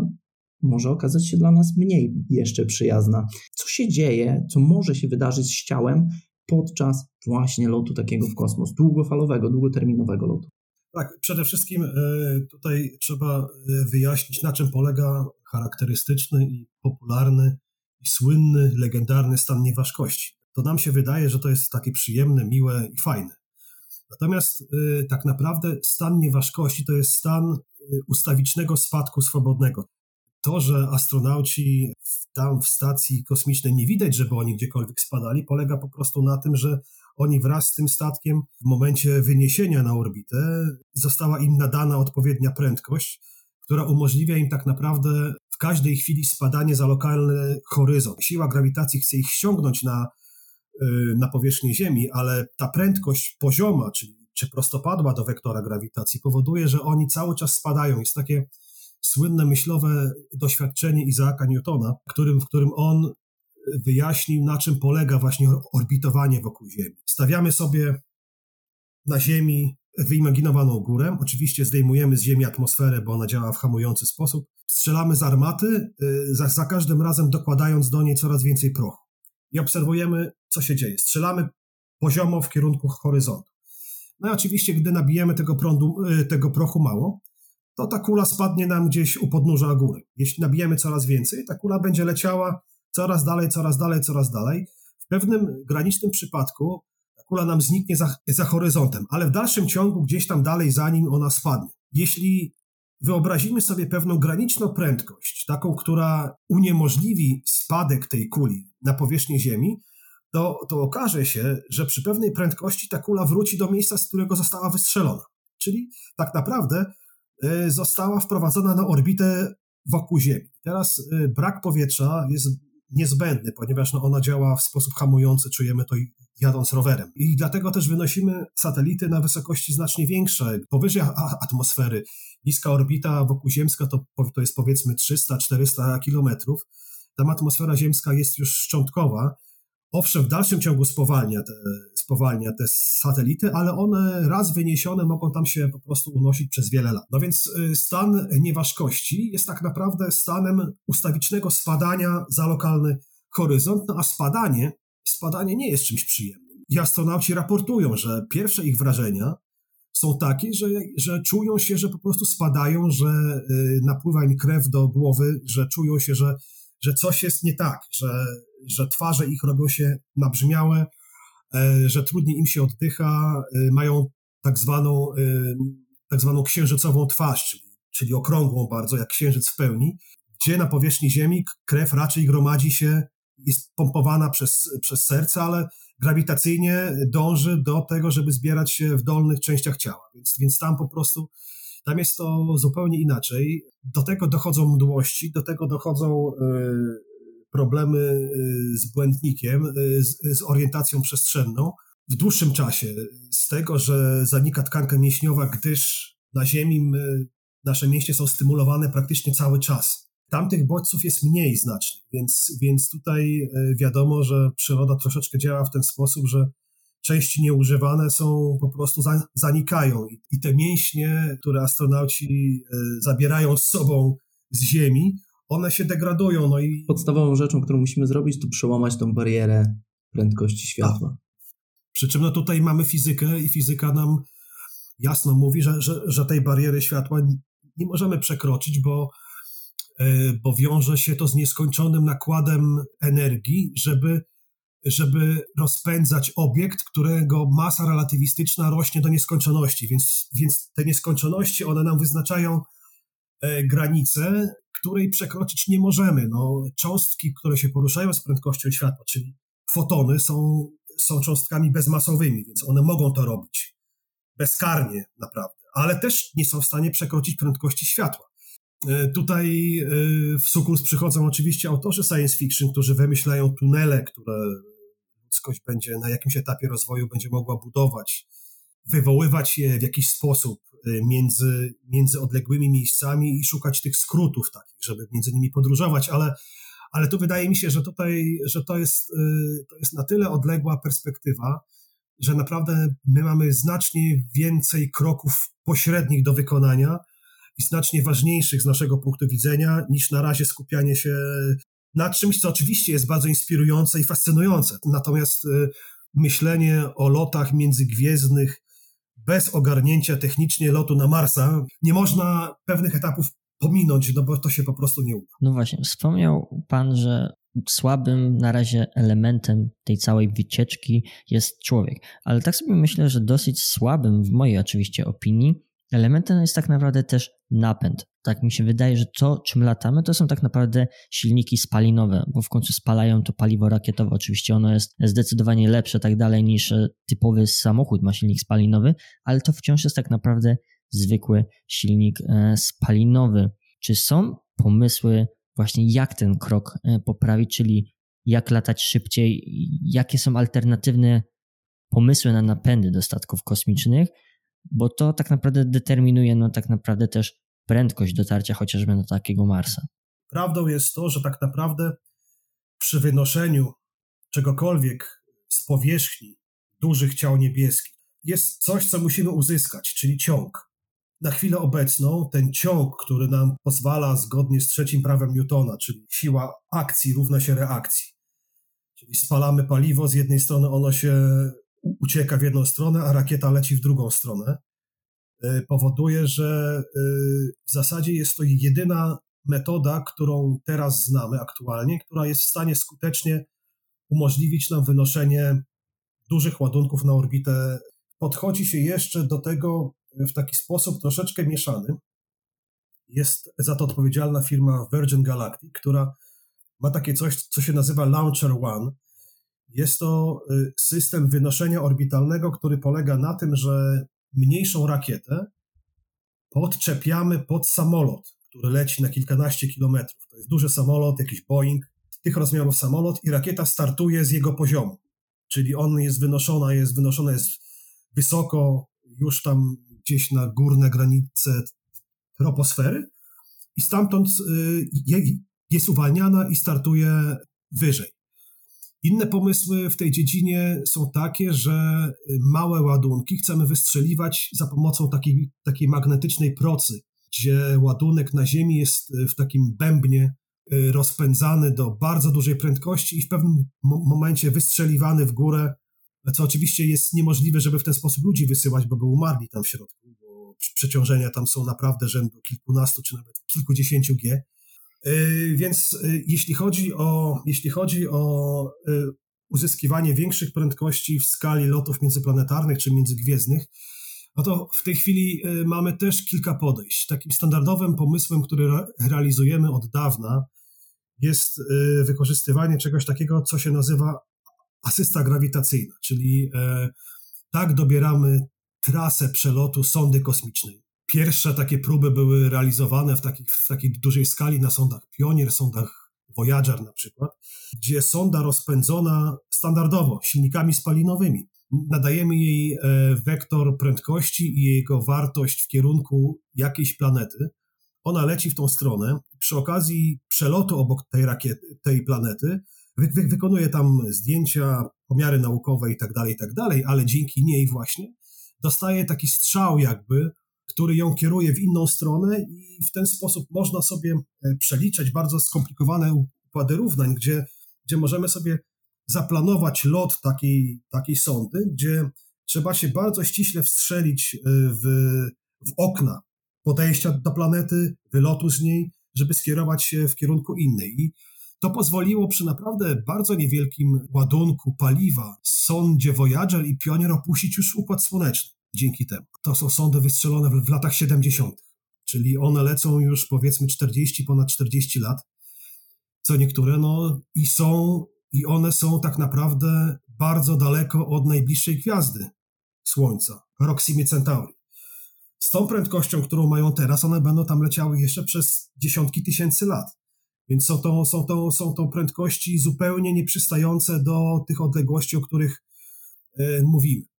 może okazać się dla nas mniej jeszcze przyjazna. Co się dzieje, co może się wydarzyć z ciałem podczas właśnie lotu takiego w kosmos, długofalowego, długoterminowego lotu? Tak, przede wszystkim e, tutaj trzeba e, wyjaśnić, na czym polega charakterystyczny i popularny i słynny, legendarny stan nieważkości. To nam się wydaje, że to jest takie przyjemne, miłe i fajne. Natomiast e, tak naprawdę stan nieważkości to jest stan ustawicznego spadku swobodnego. To, że astronauci tam w stacji kosmicznej nie widać, żeby oni gdziekolwiek spadali, polega po prostu na tym, że oni wraz z tym statkiem w momencie wyniesienia na orbitę została im nadana odpowiednia prędkość, która umożliwia im tak naprawdę w każdej chwili spadanie za lokalny horyzont. Siła grawitacji chce ich ściągnąć na, y, na powierzchnię Ziemi, ale ta prędkość pozioma, czyli czy prostopadła do wektora grawitacji, powoduje, że oni cały czas spadają. Jest takie słynne myślowe doświadczenie Izaaka Newtona, którym, w którym on wyjaśnił, na czym polega właśnie orbitowanie wokół Ziemi. Stawiamy sobie na Ziemi wyimaginowaną górę. Oczywiście zdejmujemy z Ziemi atmosferę, bo ona działa w hamujący sposób. Strzelamy z armaty, y, za, za każdym razem dokładając do niej coraz więcej prochu. I obserwujemy, co się dzieje. Strzelamy poziomo w kierunku horyzontu. No i oczywiście, gdy nabijemy tego prądu, y, tego prochu mało, to ta kula spadnie nam gdzieś u podnóża góry. Jeśli nabijemy coraz więcej, ta kula będzie leciała coraz dalej, coraz dalej, coraz dalej. W pewnym granicznym przypadku kula nam zniknie za, za horyzontem, ale w dalszym ciągu gdzieś tam dalej, zanim ona spadnie. Jeśli wyobrazimy sobie pewną graniczną prędkość, taką, która uniemożliwi spadek tej kuli na powierzchnię Ziemi, to, to okaże się, że przy pewnej prędkości ta kula wróci do miejsca, z którego została wystrzelona. Czyli tak naprawdę y, została wprowadzona na orbitę wokół Ziemi. Teraz y, brak powietrza jest niezbędny, ponieważ no, ona działa w sposób hamujący, czujemy to jadąc rowerem. I dlatego też wynosimy satelity na wysokości znacznie większe, powyżej atmosfery. Niska orbita wokuziemska to, to jest powiedzmy 300-400 kilometrów. Tam atmosfera ziemska jest już szczątkowa, Owszem, w dalszym ciągu spowalnia te, spowalnia te satelity, ale one raz wyniesione mogą tam się po prostu unosić przez wiele lat. No więc y, stan nieważkości jest tak naprawdę stanem ustawicznego spadania za lokalny horyzont, no a spadanie, spadanie nie jest czymś przyjemnym. I astronauci raportują, że pierwsze ich wrażenia są takie, że, że czują się, że po prostu spadają, że y, napływa im krew do głowy, że czują się, że że coś jest nie tak, że, że twarze ich robią się nabrzmiałe, e, że trudniej im się oddycha, e, mają tak zwaną, e, tak zwaną księżycową twarz, czyli, czyli okrągłą bardzo, jak księżyc w pełni, gdzie na powierzchni Ziemi krew raczej gromadzi się, jest pompowana przez, przez serce, ale grawitacyjnie dąży do tego, żeby zbierać się w dolnych częściach ciała. Więc, więc tam po prostu tam jest to zupełnie inaczej. Do tego dochodzą mdłości, do tego dochodzą e, problemy e, z błędnikiem, e, z, orientacją przestrzenną. W dłuższym czasie, z tego, że zanika tkanka mięśniowa, gdyż na Ziemi my, nasze mięśnie są stymulowane praktycznie cały czas. Tamtych bodźców jest mniej znacznie, więc, więc tutaj wiadomo, że przyroda troszeczkę działa w ten sposób, że części nieużywane są, po prostu zanikają. I te mięśnie, które astronauci e, zabierają z sobą z Ziemi, one się degradują. No i... Podstawową rzeczą, którą musimy zrobić, to przełamać tą barierę prędkości światła. A. Przy czym no tutaj mamy fizykę i fizyka nam jasno mówi, że, że, że tej bariery światła nie możemy przekroczyć, bo, e, bo wiąże się to z nieskończonym nakładem energii, żeby żeby rozpędzać obiekt, którego masa relatywistyczna rośnie do nieskończoności, więc, więc te nieskończoności, one nam wyznaczają e, granicę, której przekroczyć nie możemy. No, cząstki, które się poruszają z prędkością światła, czyli fotony, są, są cząstkami bezmasowymi, więc one mogą to robić bezkarnie naprawdę, ale też nie są w stanie przekroczyć prędkości światła. E, tutaj e, w sukurs przychodzą oczywiście autorzy science fiction, którzy wymyślają tunele, które ludzkość będzie na jakimś etapie rozwoju będzie mogła budować, wywoływać je w jakiś sposób y, między, między odległymi miejscami i szukać tych skrótów takich, żeby między nimi podróżować, ale, ale tu wydaje mi się, że tutaj, że to jest, y, to jest na tyle odległa perspektywa, że naprawdę my mamy znacznie więcej kroków pośrednich do wykonania i znacznie ważniejszych z naszego punktu widzenia niż na razie skupianie się nad czymś, co oczywiście jest bardzo inspirujące i fascynujące. Natomiast y, myślenie o lotach międzygwiezdnych bez ogarnięcia technicznie lotu na Marsa, nie można pewnych etapów pominąć, no bo to się po prostu nie uda. No właśnie, wspomniał Pan, że słabym na razie elementem tej całej wycieczki jest człowiek, ale tak sobie myślę, że dosyć słabym, w mojej oczywiście opinii, elementem jest tak naprawdę też napęd. Tak mi się wydaje, że to, czym latamy, to są tak naprawdę silniki spalinowe, bo w końcu spalają to paliwo rakietowe. Oczywiście ono jest zdecydowanie lepsze, tak dalej, niż e, typowy samochód ma silnik spalinowy, ale to wciąż jest tak naprawdę zwykły silnik e, spalinowy. Czy są pomysły właśnie, jak ten krok e, poprawić, czyli jak latać szybciej, jakie są alternatywne pomysły na napędy do statków kosmicznych, bo to tak naprawdę determinuje no tak naprawdę też prędkość dotarcia chociażby do takiego Marsa. Prawdą jest to, że tak naprawdę przy wynoszeniu czegokolwiek z powierzchni dużych ciał niebieskich jest coś, co musimy uzyskać, czyli ciąg. Na chwilę obecną ten ciąg, który nam pozwala zgodnie z trzecim prawem Newtona, czyli siła akcji równa się reakcji. Czyli spalamy paliwo, z jednej strony ono się ucieka w jedną stronę, a rakieta leci w drugą stronę. powoduje, że w zasadzie jest to jedyna metoda, którą teraz znamy aktualnie, która jest w stanie skutecznie umożliwić nam wynoszenie dużych ładunków na orbitę. Podchodzi się jeszcze do tego w taki sposób troszeczkę mieszany. Jest za to odpowiedzialna firma Virgin Galactic, która ma takie coś, co się nazywa Launcher One. Jest to y, system wynoszenia orbitalnego, który polega na tym, że mniejszą rakietę podczepiamy pod samolot, który leci na kilkanaście kilometrów. To jest duży samolot, jakiś Boeing, tych rozmiarów samolot i rakieta startuje z jego poziomu. Czyli on jest wynoszona, jest wynoszona jest wysoko, już tam gdzieś na górne granice troposfery i stamtąd y, jest uwalniana i startuje wyżej. Inne pomysły w tej dziedzinie są takie, że małe ładunki chcemy wystrzeliwać za pomocą takiej, takiej magnetycznej procy, gdzie ładunek na Ziemi jest w takim bębnie y, rozpędzany do bardzo dużej prędkości i w pewnym momencie wystrzeliwany w górę, co oczywiście jest niemożliwe, żeby w ten sposób ludzi wysyłać, bo by umarli tam w środku, bo przeciążenia tam są naprawdę rzędu kilkunastu czy nawet kilkudziesięciu G. Y, więc y, jeśli chodzi o, jeśli chodzi o y, uzyskiwanie większych prędkości w skali lotów międzyplanetarnych czy międzygwiezdnych, no to w tej chwili mamy też kilka podejść. Takim standardowym pomysłem, który realizujemy od dawna, jest wykorzystywanie czegoś takiego, co się nazywa asysta grawitacyjna, czyli e, tak dobieramy trasę przelotu sondy kosmicznej. Pierwsze takie próby były realizowane w, takich, w takiej dużej skali na sondach Pionier, sondach Voyager na przykład, gdzie sonda rozpędzona standardowo silnikami spalinowymi. Nadajemy jej e, wektor prędkości i jego wartość w kierunku jakiejś planety. Ona leci w tą stronę. Przy okazji przelotu obok tej, rakiety, tej planety wy, wy, wykonuje tam zdjęcia, pomiary naukowe i tak dalej, i tak ale dzięki niej właśnie dostaje taki strzał jakby który ją kieruje w inną stronę i w ten sposób można sobie e, przeliczać bardzo skomplikowane układy równań, gdzie, gdzie możemy sobie zaplanować lot takiej, takiej sondy, gdzie trzeba się bardzo ściśle wstrzelić e, w, w okna podejścia do planety, wylotu z niej, żeby skierować się w kierunku innej. I to pozwoliło przy naprawdę bardzo niewielkim ładunku paliwa sondzie Voyager i Pionier opuścić już Układ Słoneczny dzięki temu. To są sondy wystrzelone w, w latach 70., czyli one lecą już powiedzmy 40, ponad 40 lat, co niektóre, no i są, i one są tak naprawdę bardzo daleko od najbliższej gwiazdy Słońca, Proxima Centauri. Z tą prędkością, którą mają teraz, one będą tam leciały jeszcze przez dziesiątki tysięcy lat. Więc są to, są to, są to prędkości zupełnie nieprzystające do tych odległości, o których y, mówimy.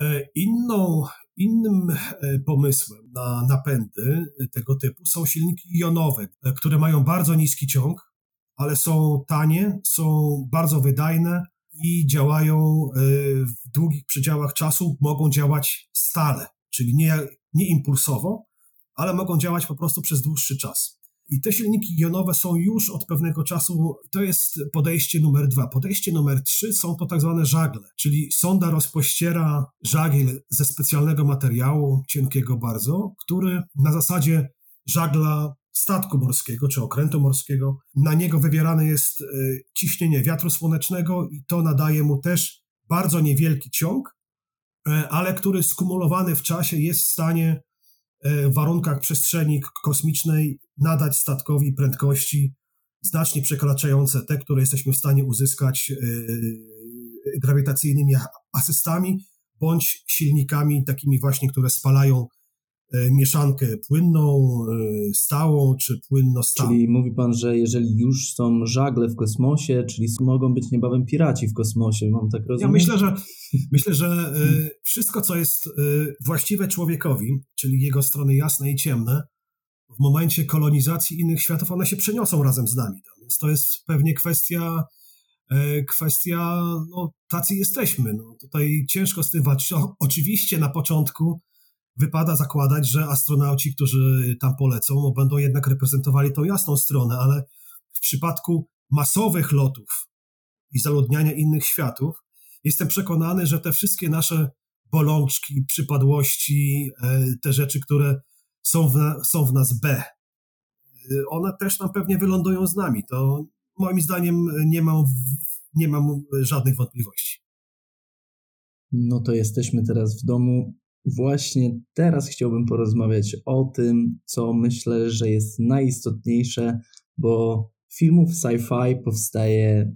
E, inną, innym e, pomysłem na napędy tego typu są silniki jonowe, e, które mają bardzo niski ciąg, ale są tanie, są bardzo wydajne i działają w długich przedziałach czasu, mogą działać stale, czyli nie, nie impulsowo, ale mogą działać po prostu przez dłuższy czas. I te silniki jonowe są już od pewnego czasu, to jest podejście numer dwa. Podejście numer trzy są to tak zwane żagle, czyli sonda rozpościera żagiel ze specjalnego materiału, cienkiego bardzo, który na zasadzie żagla statku morskiego czy okrętu morskiego, na niego wywierane jest e, ciśnienie wiatru słonecznego i to nadaje mu też bardzo niewielki ciąg, e, ale który skumulowany w czasie jest w stanie E, w warunkach przestrzeni kosmicznej nadać statkowi prędkości znacznie przekraczające te, które jesteśmy w stanie uzyskać e, grawitacyjnymi asystami bądź silnikami takimi właśnie, które spalają E, mieszankę płynną, stałą czy płynno-stałą. Czyli mówi pan, że jeżeli już są żagle w kosmosie, czyli mogą być niebawem piraci w kosmosie, mam tak rozumieć? Ja myślę, że, (laughs) myślę, że wszystko, co jest właściwe człowiekowi, czyli jego strony jasne i ciemne, w momencie kolonizacji innych światów, one się przeniosą razem z nami. Więc to jest pewnie kwestia kwestia, no tacy jesteśmy. No, tutaj ciężko z tym walczyć. Oczywiście na początku wypada zakładać, że astronauci, którzy tam polecą, no, będą jednak reprezentowali tą jasną stronę, ale w przypadku masowych lotów i zaludniania innych światów, jestem przekonany, że te wszystkie nasze bolączki, przypadłości, e, te rzeczy, które są w, są w nas B. One też tam pewnie wylądują z nami. To moim zdaniem nie mam, nie mam żadnych wątpliwości. No to jesteśmy teraz w domu. Właśnie teraz chciałbym porozmawiać o tym, co myślę, że jest najistotniejsze, bo filmów sci-fi powstaje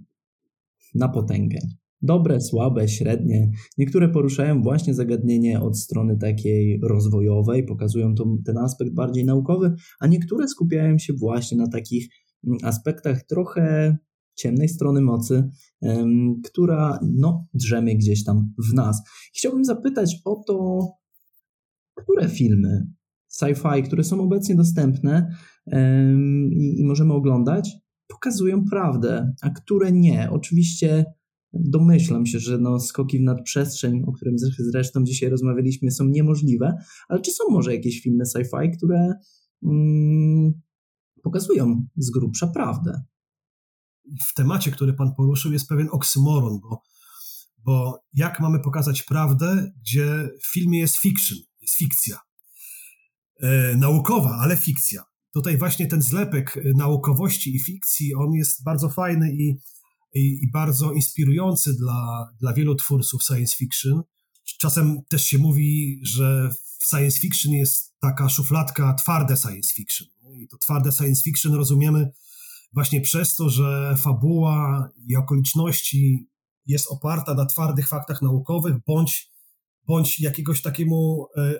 na potęgę. Dobre, słabe, średnie. Niektóre poruszają właśnie zagadnienie od strony takiej rozwojowej, pokazują to, ten aspekt bardziej naukowy, a niektóre skupiają się właśnie na takich mm, aspektach trochę ciemnej strony mocy, która no, drzemie gdzieś tam w nas. Chciałbym zapytać o to, które filmy sci-fi, które są obecnie dostępne i, i możemy oglądać, pokazują prawdę, a które nie. Oczywiście domyślam się, że no, skoki w nadprzestrzeń, o którym zresztą dzisiaj rozmawialiśmy, są niemożliwe, ale czy są może jakieś filmy sci-fi, które mm, pokazują z grubsza prawdę? W temacie, który pan poruszył, jest pewien oksymoron, bo, bo jak mamy pokazać prawdę, gdzie w filmie jest fiction, jest fikcja. E, naukowa, ale fikcja. Tutaj właśnie ten zlepek naukowości i fikcji, on jest bardzo fajny i i, i bardzo inspirujący dla, dla wielu twórców science fiction. Czasem też się mówi, że w science fiction jest taka szufladka twarde science fiction. I to twarde science fiction rozumiemy właśnie przez to, że fabuła i okoliczności jest oparta na twardych faktach naukowych, bądź, bądź jakiegoś takiemu e,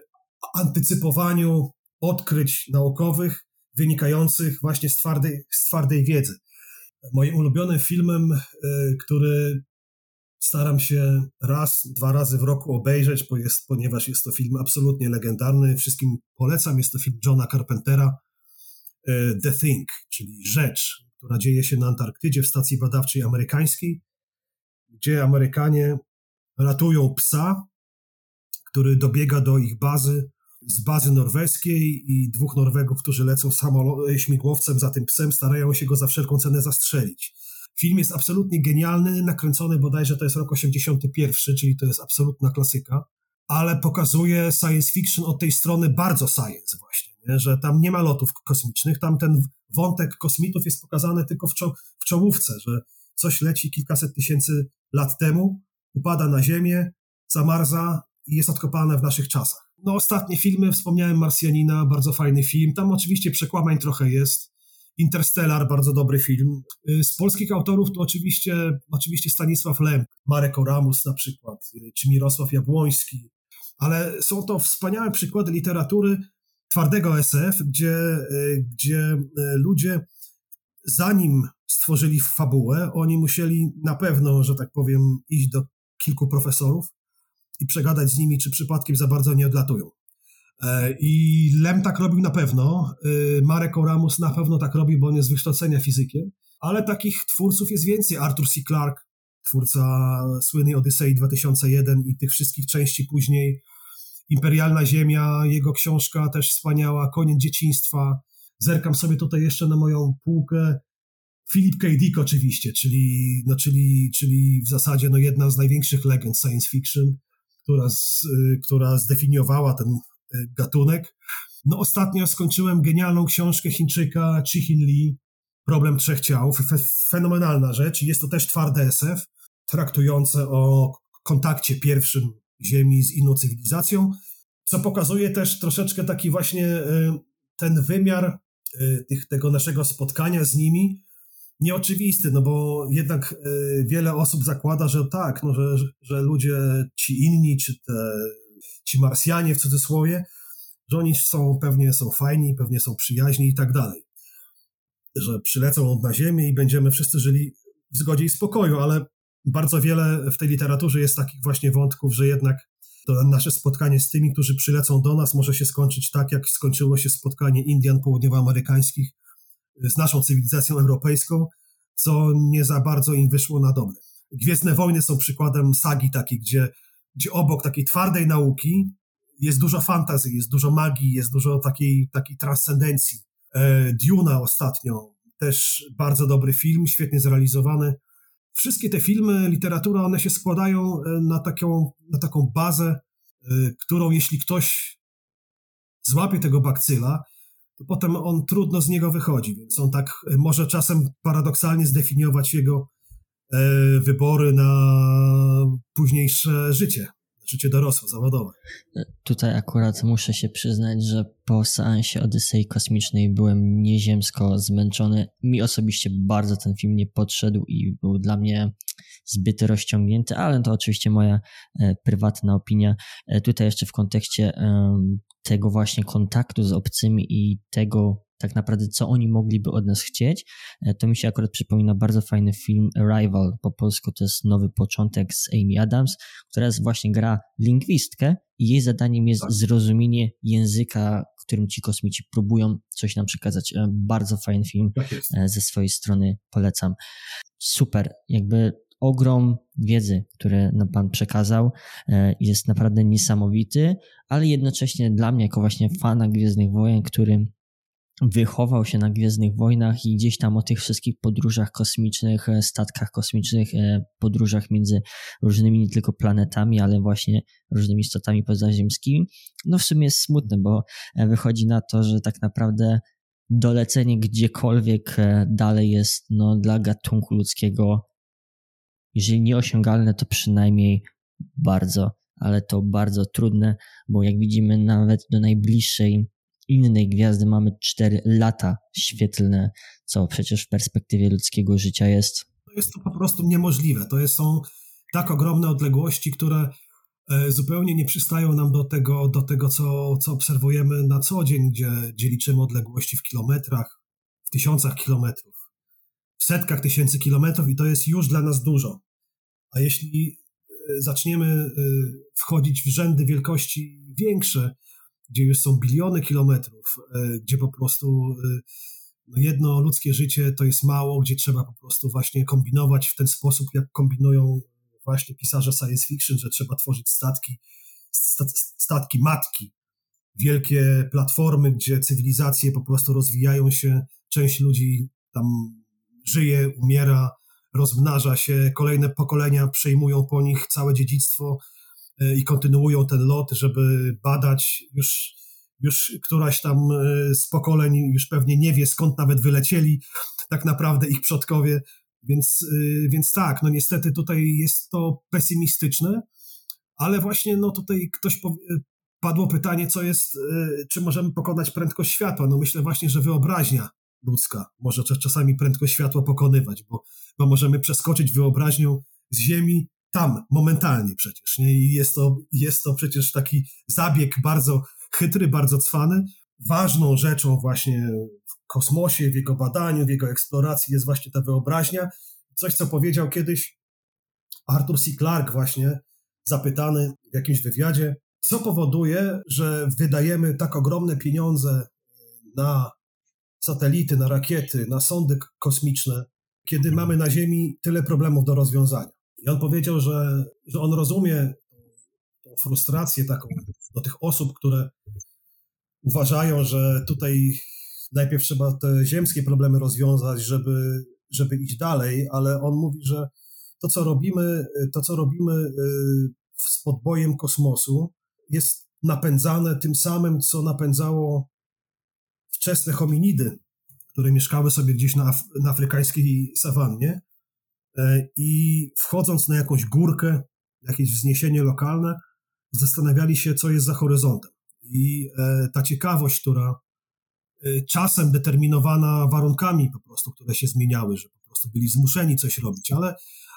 antycypowaniu odkryć naukowych wynikających właśnie z twardej, z twardej wiedzy. Moim ulubionym filmem, e, który staram się raz, dwa razy w roku obejrzeć, ponieważ jest to film absolutnie legendarny. Wszystkim polecam. Jest to film Johna Carpentera, e, The Thing, czyli Rzecz, która dzieje się na Antarktydzie w stacji badawczej amerykańskiej, gdzie Amerykanie ratują psa, który dobiega do ich bazy z bazy norweskiej i dwóch Norwegów, którzy lecą samolo- śmigłowcem za tym psem, starają się go za wszelką cenę zastrzelić. Film jest absolutnie genialny, nakręcony bodajże to jest rok 81, czyli to jest absolutna klasyka, ale pokazuje science fiction od tej strony bardzo science właśnie, nie? że tam nie ma lotów kosmicznych, tam ten wątek kosmitów jest pokazany tylko w, czo- w czołówce, że coś leci kilkaset tysięcy lat temu, upada na ziemię, zamarza i jest odkopane w naszych czasach. No ostatnie filmy, wspomniałem Marsjanina, bardzo fajny film. Tam oczywiście przekłamań trochę jest. Interstellar, bardzo dobry film. Y, z polskich autorów to oczywiście, oczywiście Stanisław Lem, Marek Oramus na przykład, y, czy Mirosław Jabłoński. Ale są to wspaniałe przykłady literatury twardego SF, gdzie, y, gdzie ludzie zanim stworzyli fabułę, oni musieli na pewno, że tak powiem, iść do kilku profesorów, i przegadać z nimi, czy przypadkiem za bardzo nie odlatują. E, I Lem tak robił na pewno, e, Marek Oramus na pewno tak robi, bo on jest z wykształcenia fizykiem, ale takich twórców jest więcej. Arthur C. Clarke, twórca słynnej Odyssey 2001 i tych wszystkich części później, Imperialna Ziemia, jego książka też wspaniała, Koniec dzieciństwa. Zerkam sobie tutaj jeszcze na moją półkę. Philip K. Dick oczywiście, czyli, no, czyli, czyli w zasadzie no, jedna z największych legend science fiction która, z, y, która zdefiniowała ten y, gatunek. No ostatnio skończyłem genialną książkę Chińczyka Chi-Hin Lee, Problem Trzech Ciał. Fenomenalna rzecz. Jest to też twarde SF, traktujące o kontakcie pierwszym Ziemi z inną cywilizacją, co pokazuje też troszeczkę taki właśnie y, ten wymiar tych, tego naszego spotkania z nimi, nieoczywisty, no bo jednak y, wiele osób zakłada, że tak, no, że, że ludzie ci inni, czy te, ci Marsjanie w cudzysłowie, że oni są pewnie są fajni, pewnie są przyjaźni i tak dalej. Że przylecą na Ziemię i będziemy wszyscy żyli w zgodzie i spokoju, ale bardzo wiele w tej literaturze jest takich właśnie wątków, że jednak to nasze spotkanie z tymi, którzy przylecą do nas, może się skończyć tak, jak skończyło się spotkanie Indian południowoamerykańskich z naszą cywilizacją europejską, co nie za bardzo im wyszło na dobre. Gwiezdne Wojny są przykładem sagi takiej, gdzie, gdzie obok takiej twardej nauki jest dużo fantazji, jest dużo magii, jest dużo takiej, takiej transcendencji. E, Duna ostatnio, też bardzo dobry film, świetnie zrealizowany. Wszystkie te filmy, literatura, one się składają e, na taką, na taką bazę którą jeśli ktoś złapie tego bakcyla, to potem on trudno z niego wychodzi, więc on tak może czasem paradoksalnie zdefiniować jego wybory na późniejsze życie życie dorosłe, zawodowe. Tutaj akurat muszę się przyznać, że po seansie Odysei Kosmicznej byłem nieziemsko zmęczony. Mi osobiście bardzo ten film nie podszedł i był dla mnie zbyt rozciągnięty, ale to oczywiście moja e, prywatna opinia. E, tutaj jeszcze w kontekście e, tego właśnie kontaktu z obcymi i tego tak naprawdę co oni mogliby od nas chcieć, e, to mi się akurat przypomina bardzo fajny film Arrival, po polsku to jest Nowy Początek z Amy Adams, która jest właśnie gra lingwistkę i jej zadaniem jest tak. zrozumienie języka, którym ci kosmici próbują coś nam przekazać. E, bardzo fajny film tak e, ze swojej strony polecam. Super, jakby ogrom wiedzy, który nam Pan przekazał, jest naprawdę niesamowity, ale jednocześnie dla mnie, jako właśnie fana Gwiezdnych Wojen, który wychował się na Gwiezdnych Wojnach i gdzieś tam o tych wszystkich podróżach kosmicznych, e, statkach kosmicznych, e, podróżach między różnymi nie tylko planetami, ale właśnie różnymi istotami pozaziemskimi. No w sumie jest smutne, bo e, wychodzi na to, że tak naprawdę dolecenie gdziekolwiek dalej jest no, dla gatunku ludzkiego, jeżeli nieosiągalne, to przynajmniej bardzo, ale to bardzo trudne, bo jak widzimy nawet do najbliższej innej gwiazdy mamy 4 lata świetlne, co przecież w perspektywie ludzkiego życia jest. Jest to po prostu niemożliwe. To są tak ogromne odległości, które e, zupełnie nie przystają nam do tego, do tego co, co obserwujemy na co dzień, gdzie, gdzie liczymy odległości w kilometrach, w tysiącach kilometrów, w setkach tysięcy kilometrów i to jest już dla nas dużo. A jeśli e, zaczniemy e, wchodzić w rzędy wielkości większe, gdzie już są biliony kilometrów, e, gdzie po prostu e, no jedno ludzkie życie to jest mało, gdzie trzeba po prostu właśnie kombinować w ten sposób, jak kombinują właśnie pisarze science fiction, że trzeba tworzyć statki, statki matki, wielkie platformy, gdzie cywilizacje po prostu rozwijają się, część ludzi tam żyje, umiera, rozmnaża się, kolejne pokolenia przejmują po nich całe dziedzictwo, i kontynuują ten lot, żeby badać już, już któraś tam e, z pokoleń już pewnie nie wie skąd nawet wylecieli tak naprawdę ich przodkowie, więc, e, więc tak, no niestety tutaj jest to pesymistyczne, ale właśnie no tutaj ktoś padło pytanie, co jest, czy możemy pokonać prędkość światła. No myślę właśnie, że wyobraźnia ludzka może czasami prędkość światła pokonywać, bo, bo możemy przeskoczyć wyobraźnią z Ziemi tam, momentalnie przecież. Nie? I jest to, jest to przecież taki zabieg bardzo chytry, bardzo cwany. Ważną rzeczą właśnie w kosmosie, w jego badaniu, w jego eksploracji jest właśnie ta wyobraźnia. Coś, co powiedział kiedyś Arthur C. Clarke właśnie, zapytany w jakimś wywiadzie, co powoduje, że wydajemy tak ogromne pieniądze na satelity, na rakiety, na sondy kosmiczne, kiedy mamy na Ziemi tyle problemów do rozwiązania. I on powiedział, że, że on rozumie tą frustrację taką do tych osób, które uważają, że tutaj najpierw trzeba te ziemskie problemy rozwiązać, żeby, żeby iść dalej, ale on mówi, że to, co robimy, to, co robimy y, z podbojem kosmosu, jest napędzane tym samym, co napędzało wczesne hominidy, które mieszkały sobie gdzieś na, na afrykańskiej sawannie i wchodząc na jakąś górkę, jakieś wzniesienie lokalne, zastanawiali się, co jest za horyzontem. I e, ta ciekawość, która e, czasem determinowana warunkami po prostu, które się zmieniały, że po prostu byli zmuszeni coś robić, ale,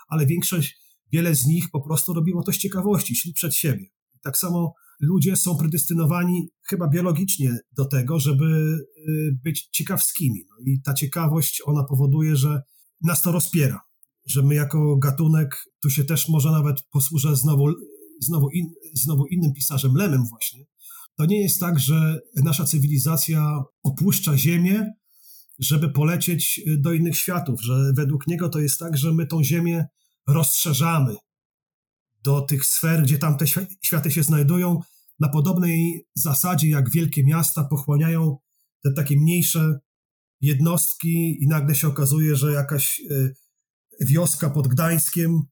ale większość, wiele z nich po prostu robiło to z ciekawości, szli przed siebie. Tak samo ludzie są predestynowani chyba biologicznie do tego, żeby być ciekawskimi. No i ta ciekawość, ona powoduje, że nas to rozpiera że my jako gatunek, tu się też może nawet posłużę znowu, znowu, in, znowu innym pisarzem, Lemem właśnie, to nie jest tak, że nasza cywilizacja opuszcza Ziemię, żeby polecieć do innych światów, że według niego to jest tak, że my tą Ziemię rozszerzamy do tych sfer, gdzie tam te światy się znajdują, na podobnej zasadzie jak wielkie miasta pochłaniają te takie mniejsze jednostki i nagle się okazuje, że jakaś y, wioska pod Gdańskiem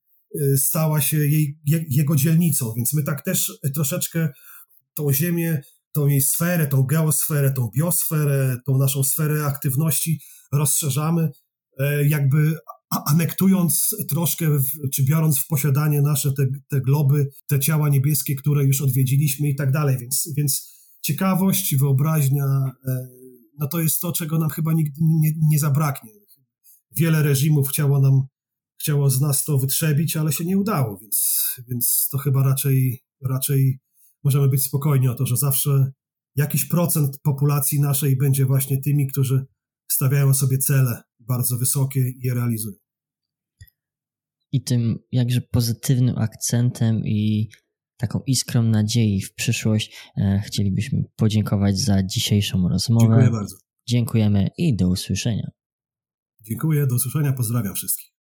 stała się jej, jego dzielnicą, więc my tak też troszeczkę tą ziemię, tą jej sferę, tą geosferę, tą biosferę, tą naszą sferę aktywności rozszerzamy, jakby anektując troszkę, czy biorąc w posiadanie nasze te, te globy, te ciała niebieskie, które już odwiedziliśmy i tak dalej, więc, więc ciekawość, wyobraźnia, e, no to jest to, czego nam chyba nigdy nie, nie zabraknie. Wiele reżimów chciało nam, chciało z nas to wytrzebić, ale się nie udało, więc, więc to chyba raczej, raczej możemy być spokojni o to, że zawsze jakiś procent populacji naszej będzie właśnie tymi, którzy stawiają sobie cele bardzo wysokie i je realizują. I tym jakże pozytywnym akcentem i taką iskrą nadziei w przyszłość e, chcielibyśmy podziękować za dzisiejszą rozmowę. Dziękuję bardzo. Dziękujemy i do usłyszenia. Dziękuję, do usłyszenia, pozdrawiam wszystkich.